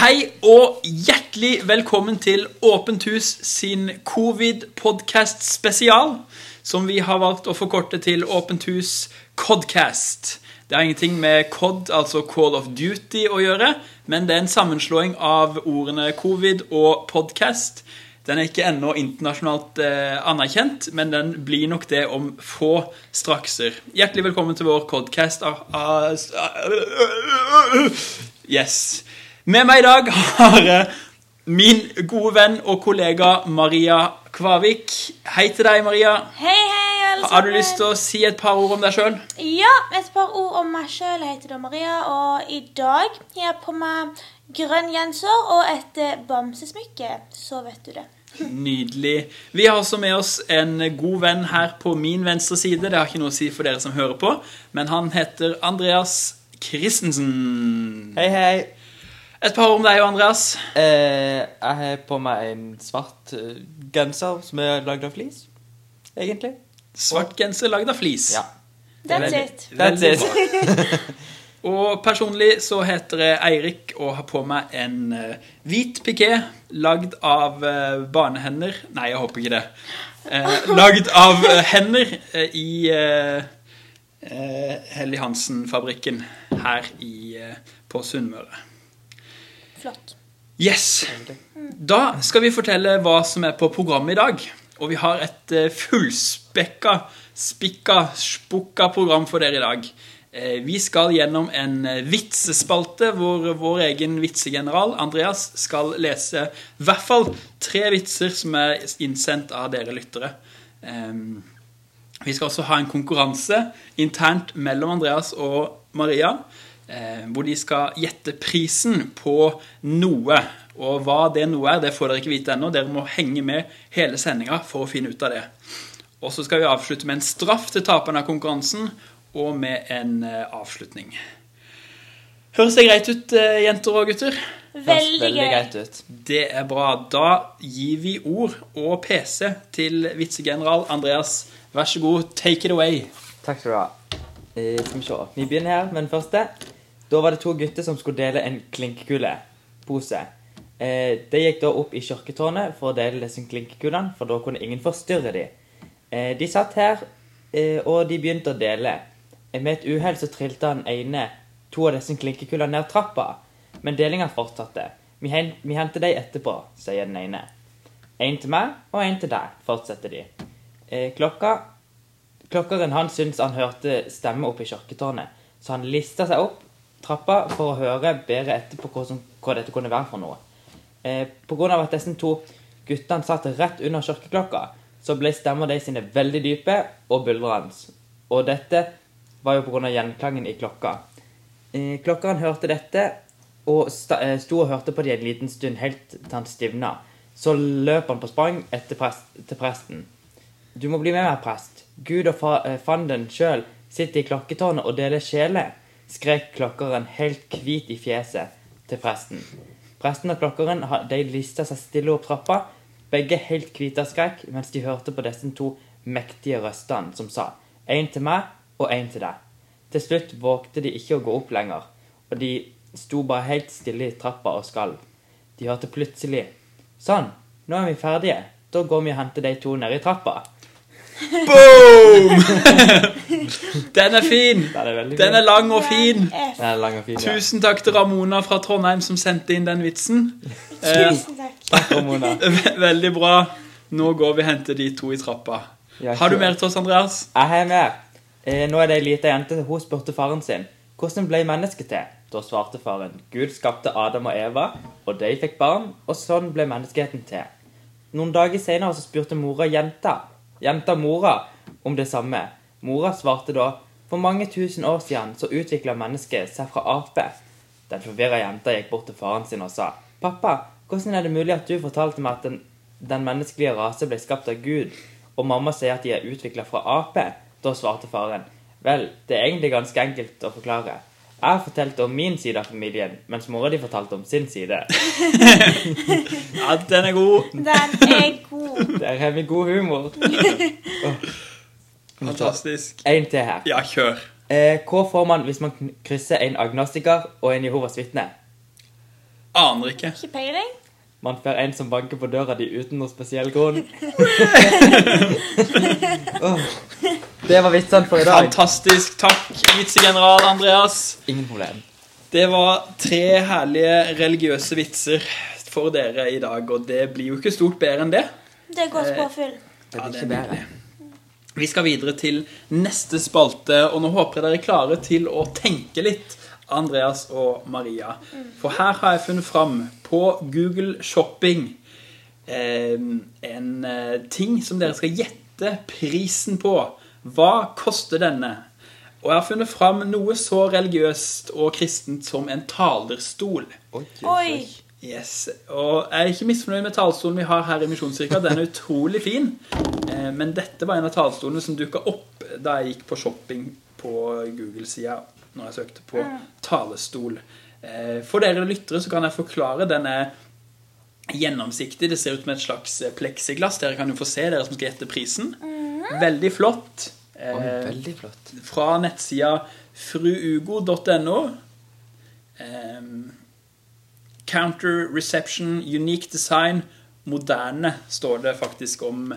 Hei og hjertelig velkommen til Åpent hus sin covid-podkast spesial, som vi har valgt å forkorte til Åpent hus Codcast. Det har ingenting med COD, altså Call of Duty, å gjøre, men det er en sammenslåing av ordene covid og podcast. Den er ikke ennå internasjonalt eh, anerkjent, men den blir nok det om få strakser. Hjertelig velkommen til vår Codcast. Ah, ah, yes. Med meg i dag har jeg min gode venn og kollega Maria Kvavik. Hei til deg, Maria. Hei, hei, alle sammen. Har du lyst til å si et par ord om deg sjøl? Ja, et par ord om meg sjøl. Jeg heter da Maria, og i dag har jeg på meg grønn genser og et eh, bamsesmykke. Så vet du det. Nydelig. Vi har også med oss en god venn her på min venstre side. Det har ikke noe å si for dere som hører på, men han heter Andreas Christensen. Hei, hei. Et par ord om deg og Andreas. Eh, jeg har på meg en svart eh, genser som er lagd av flis, egentlig. Svart genser lagd av flis. Ja. That's it. That's it. Og personlig så heter jeg Eirik og har på meg en eh, hvit piké lagd av uh, barnehender. Nei, jeg håper ikke det. Uh, lagd av eh, hender eh, i uh, Helly Hansen-fabrikken her i, eh, på Sunnmøre. Flott. Yes. Da skal vi fortelle hva som er på programmet i dag. Og vi har et eh, fullspekka, spikka, spukka program for dere i dag. Eh, Vi skal gjennom en eh, vitsespalte hvor vår egen vitsegeneral Andreas skal lese i hvert fall tre vitser som er innsendt av dere lyttere. Vi skal også ha en konkurranse internt mellom Andreas og Maria, hvor de skal gjette prisen på noe. Og hva det noe er, det får dere ikke vite ennå. Dere må henge med hele sendinga for å finne ut av det. Og så skal vi avslutte med en straff til taperen av konkurransen, og med en eh, avslutning. Høres det greit ut, eh, jenter og gutter? Veldig veldig greit ut. Det er bra. Da gir vi ord og PC til vitsegeneral Andreas. Vær så god, take it away. Takk skal du ha. Eh, skal vi se. Vi begynner her med den første. Da var det to gutter som skulle dele en klinkekulepose. Eh, de gikk da opp i kirketårnet for å dele disse klinkekulene, for da kunne ingen forstyrre dem. Eh, de satt her, eh, og de begynte å dele. Med et uhell så trilte han ene to av disse klinkekulene ned trappa, men delinga fortsatte. Vi, hen vi henter dem etterpå, sier den ene. En til meg og en til deg, fortsetter de. Klokka Klokkeren han syntes han hørte stemme oppe i kirketårnet, så han lista seg opp trappa for å høre bedre etter på hva, som, hva dette kunne være for noe. Eh, av at disse to guttene satt rett under kirkeklokka, så ble stemmer de sine veldig dype og buldrende. Og dette var jo av gjenklangen i klokka. Eh, klokkeren hørte dette og eh, sto og hørte på det en liten stund helt til han stivna. Så løp han på sprang etter prest, til presten. Du må bli med meg, prest. Gud og fa eh, fanden sjøl sitter i klokketårnet og deler sjeler, skrek klokkeren helt hvit i fjeset til presten. Presten og klokkeren de lista seg stille opp trappa, begge helt hvite av skrekk, mens de hørte på disse to mektige røstene som sa én til meg og én til deg. Til slutt vågte de ikke å gå opp lenger, og de sto bare helt stille i trappa og skalv. De hørte plutselig Sånn, nå er vi ferdige. Da går vi og henter de to nede i trappa. Boom! Den er fin! Den er Den er lang og fin. Den er lang og fin, ja. Tusen takk til Ramona fra Trondheim som sendte inn den vitsen. Eh, Tusen takk. Takk, Ramona. veldig bra. Nå går vi og henter de to i trappa. Har du mer til oss, Andreas? Jeg har mer. Eh, nå er det ei lita jente. Hun spurte faren sin hvordan ble mennesket til. Da svarte faren Gud skapte Adam og Eva, og de fikk barn, og sånn ble menneskeheten til. Noen dager senere så spurte mora jenta, jenta mora, om det samme. Mora svarte da for mange tusen år siden så utvikla mennesket seg fra ape. Den forvirra jenta gikk bort til faren sin og sa Pappa, hvordan er det mulig at du fortalte meg at den, den menneskelige rase ble skapt av Gud, og mamma sier at de er utvikla fra ape? Da svarte faren Vel, det er egentlig ganske enkelt å forklare. Jeg fortalte om min side av familien, mens mora di fortalte om sin side. Ja, den er god. Den er god. Der har vi god humor. Fantastisk. En til her. Ja, kjør. Eh, hva får man hvis man krysser en agnostiker og en Jehovas vitne? Aner ikke. Ikke peiling. Man får en som banker på døra di uten noe spesiell grunn. oh, Det var vitsene for i dag. Fantastisk. Takk, vitsegeneral Andreas. Ingen problem. Det var tre herlige religiøse vitser for dere i dag, og det blir jo ikke stort bedre enn det. Det går godt Ja, Det blir ikke bedre. Vi skal videre til neste spalte, og nå håper jeg dere er klare til å tenke litt, Andreas og Maria. For her har jeg funnet fram på Google Shopping eh, en eh, ting som dere skal gjette prisen på. Hva koster denne? Og jeg har funnet fram noe så religiøst og kristent som en talerstol. Oi, Oi. Yes, og Jeg er ikke misfornøyd med talerstolen vi har her i Misjonskirka. Den er utrolig fin. Eh, Men dette var en av talerstolene som dukka opp da jeg gikk på shopping på Google-sida når jeg søkte på talerstol. Eh, For dere lyttere så kan jeg forklare. Den er gjennomsiktig. Det ser ut som et slags pleksiglass. Dere kan jo få se, dere som skal gjette prisen. Veldig flott. Oi, Eh, veldig flott. fra nettsida fruugo.no. Counter reception, unique design, moderne, står det faktisk om,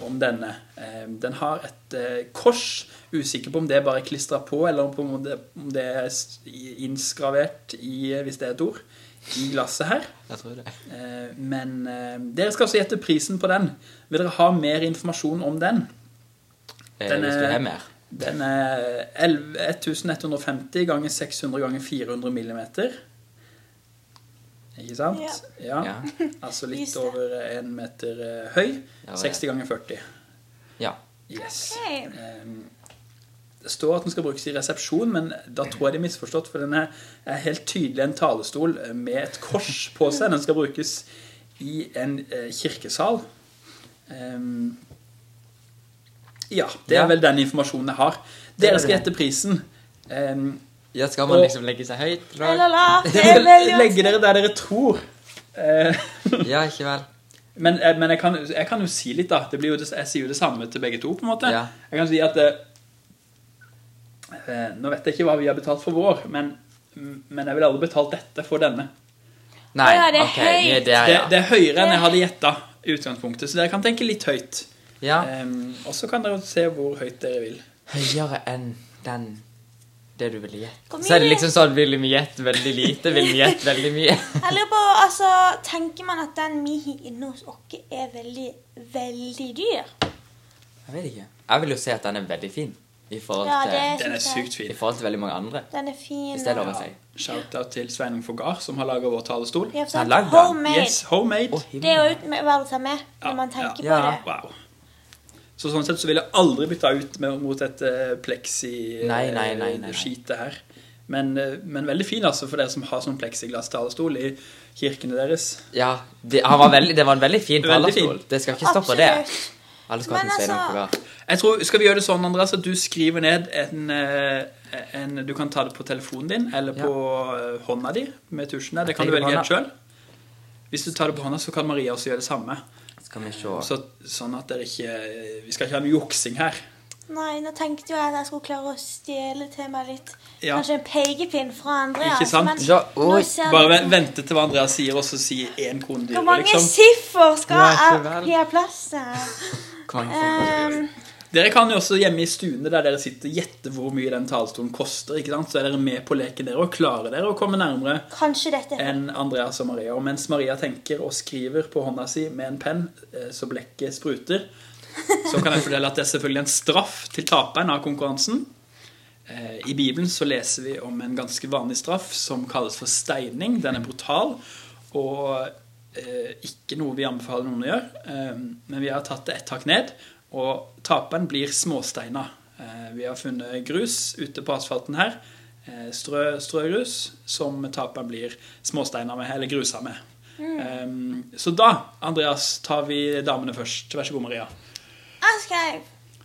om denne. Um, den har et eh, kors. Usikker på om det er bare klistra på, eller om det, om det er innskravert i, hvis det er et ord, i glasset her. Jeg tror det. Eh, men eh, dere skal også gjette prisen på den. Vil dere ha mer informasjon om den? Eh, Den er-. Den er 11 1150 ganger 600 ganger 400 millimeter. Ikke sant? Ja. Ja. Altså litt over en meter eh, høy. 60 ganger 40. ja. Yes. Ehm, det står at den skal brukes i resepsjon, men da tror jeg det er misforstått, for den er, helt tydelig en talestol med et kors på seg. Den skal brukes i en eh, kirkesal. Ehm, ja, det er vel den informasjonen jeg har. Er Dere skal det. gjette prisen. Ja, skal man Og- liksom legge seg høyt? er legge dere der dere tror. Eh, Ja, ikke vel. Men, eh, men jeg, kan, jeg kan jo si litt, da. Det blir jo jeg sier jo det samme til begge to. på en måte. Ja. Jeg kan si at eh, eh, Nå vet jeg ikke hva vi har betalt for vår, men, men jeg ville aldri betalt dette for denne. Nei, ja, det er ok, vi er høyt. der, Det, ja. det er høyere enn jeg hadde gjetta i utgangspunktet, så dere kan tenke litt høyt. ja. Um, og så kan dere se hvor høyt dere vil. Høyere enn den det du ville gjette. Så er det liksom sånn Vil vi gjette veldig lite? Vil vi gjette veldig mye? Jeg lurer på, altså, Tenker man at den vi har inne hos oss er veldig, veldig dyr? Jeg vet ikke. Jeg vil jo si at den er veldig fin i forhold Ja, til, Den er sykt fin. i forhold til veldig mange andre. Den er fin. Hvis det er lov å si. Shout-out til Sveinung Fogar, som har laga vår talerstol. Ja, Han lagde den. homemade. Yes, homemade. Det er jo verdt å ta med Ja, når man tenker ja. på det. Wow. Så sånn sett så vil jeg aldri bytte ut med, mot et nei. plexi-skite her. Men, eh, men veldig fin altså for dere som har sånn plexiglass-talerstol i kirkene deres. Ja, det, han var veldig, det var en Veldig fin. talerstol. Det skal ikke stoppe det. Alle skal Men altså-. Jeg tror, Skal vi gjøre det sånn, Andreas, at du skriver ned en, eh, en Du kan ta det på telefonen din eller på ja. hånda di med tusjen der. Det kan du velge helt sjøl. Hvis du tar det på hånda, så kan Maria også gjøre det samme. Skal vi se. Så, sånn at dere ikke Vi skal ikke ha noe juksing her. Nei, nå tenkte jo jeg at jeg skulle klare å stjele til meg litt Ja. Kanskje en pekepinn fra Andreas. Ikke sant? Men Ja, oi. Bare det vente til hva Andreas sier, og så si én krone Hvor mange liksom. siffer skal jeg gi ha plass til? Um, Dere kan jo også hjemme i stuene der dere sitter gjette hvor mye den talerstolen koster. ikke sant? Så er dere med på leken dere og klarer dere å komme nærmere kanskje dette enn Andreas og Maria. Og mens Maria tenker og skriver på hånda si med en penn eh, så blekket spruter, så kan jeg fortelle at det er selvfølgelig en straff til taperen av konkurransen. Eh, I Bibelen så leser vi om en ganske vanlig straff som kalles for steining. Den er brutal og eh, ikke noe vi anbefaler noen å gjøre. Men vi har tatt det ett hakk ned, og taperen blir småsteina. Eh, vi har funnet grus ute på asfalten her. Eh, strø, strøgrus som taperen blir småsteiner med, eller grusa med. Mm. så da, Andreas, tar vi damene først. Vær så god, Maria. Jeg skrev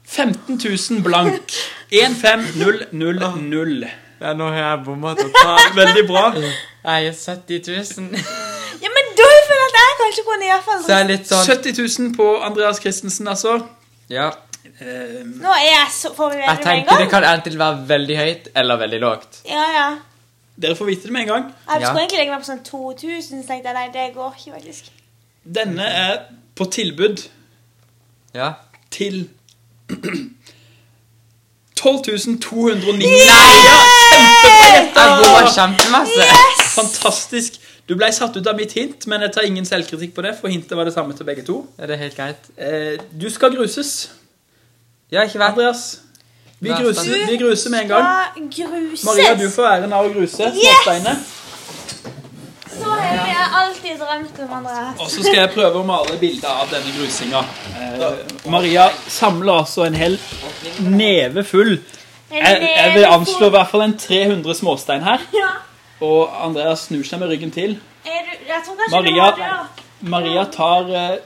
15 000 blank. 15000. Ja, nå har jeg bomma totalt. Veldig bra. Jeg er 70 000. Ja, men da føler jeg at jeg kanskje kunne iallfall sånn 70 000 på Andreas Christensen, altså. Ja. Um, Nå er jeg så Får vi Jeg det med en tenker det gang? kan enten være veldig høyt eller veldig lågt. Ja, ja. Dere får vite det med en gang. Jeg Ja. skulle egentlig legge meg på sånn 2000, så tenkte jeg nei, det går ikke, faktisk. Denne er på tilbud Ja. til 12 209 Nei, ja! Kjempebra Jeg går kjempemasse. Fantastisk. Du ble satt ut av mitt hint, men jeg tar ingen selvkritikk på det, for hintet var det samme til begge to. Er det helt greit. Eh, du skal gruses, Ja, ikke vær Andreas. Vi gruser, vi gruser med en gang. Gruses. Maria, du får æren av å gruse småsteinene. Så har jeg alltid drømt om, Andreas. Og så skal jeg prøve å male bilder av denne grusinga. Eh, Maria samler altså en hel neve full. Jeg, jeg vil anslå i hvert fall en 300 småstein her. Ja. Og Andreas snur seg med ryggen til. Er du, jeg tror kanskje Maria, du var det. Maria tar eh,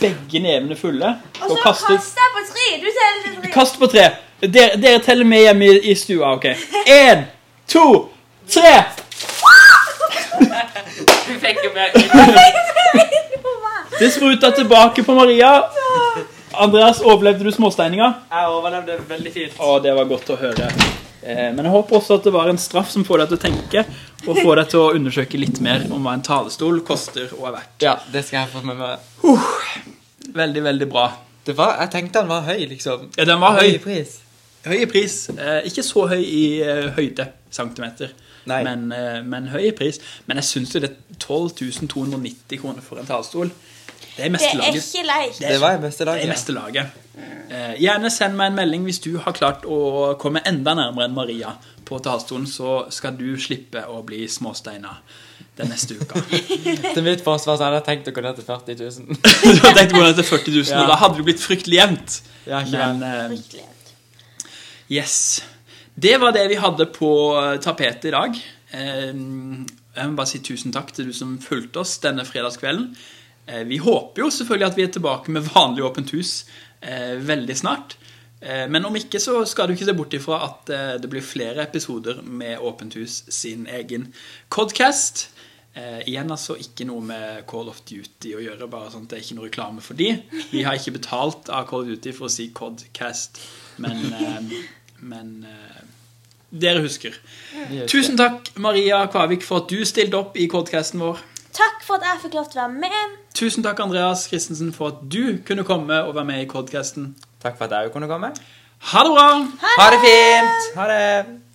begge nevene fulle Og og så kaster jeg på tre. Du teller tre. Kast på tre. Dere, dere teller med hjemme i, i stua, OK? Én, to, tre! Du fikk jo mer. Det spruta tilbake på Maria. Andreas, overlevde du småsteininga? Jeg overlevde veldig fint. Å, det var godt å høre. Eh, men jeg håper også at det var en straff som får deg til å tenke, og får deg til å undersøke litt mer om hva en talestol koster og er verdt. Ja, det skal jeg få med meg. Veldig, veldig bra. Det var, jeg tenkte han var høy, liksom. Ja, den var høy. i pris. Høy i pris. Eh, ikke så høy i eh, høyde, centimeter, men, eh, men høy i pris. Men jeg syns jo det er 12 290 kroner for en talestol. Det er Det er ikke leit. Det var i beste Det er meste laget. Eh, gjerne send meg en melding hvis du har klart å komme enda nærmere enn Maria på talerstolen, så skal du slippe å bli småsteina den neste uka. Til mitt forsvar så hadde jeg tenkt å gå ned til 40 000. du hadde tenkt å gå ned til 40 000, Ja. og da hadde det blitt fryktelig jevnt. Ja, Men eh, Fryktelig jevnt. yes. Det var det vi hadde på tapetet i dag. Eh, jeg må bare si tusen takk til du som fulgte oss denne fredagskvelden. Eh, Vi håper jo selvfølgelig at vi er tilbake med vanlig åpent hus veldig snart. Eh, Men om ikke så skal du ikke se bort ifra at eh, det blir flere episoder med Åpent hus sin egen podcast. Eh, igjen altså ikke noe med Call of Duty å gjøre, bare sånn at det er ikke noe reklame for de. Vi har ikke betalt av Call of Duty for å si Codcast, men, eh, men eh, dere husker. Tusen takk, Maria Kvavik, for at du stilte opp i Codcasten vår. Takk for at jeg fikk lov til å være med. Tusen takk, Andreas Christensen, for at du kunne komme og være med i podkasten. Takk for at jeg kunne komme. Ha det bra! Ha det fint! Ha det!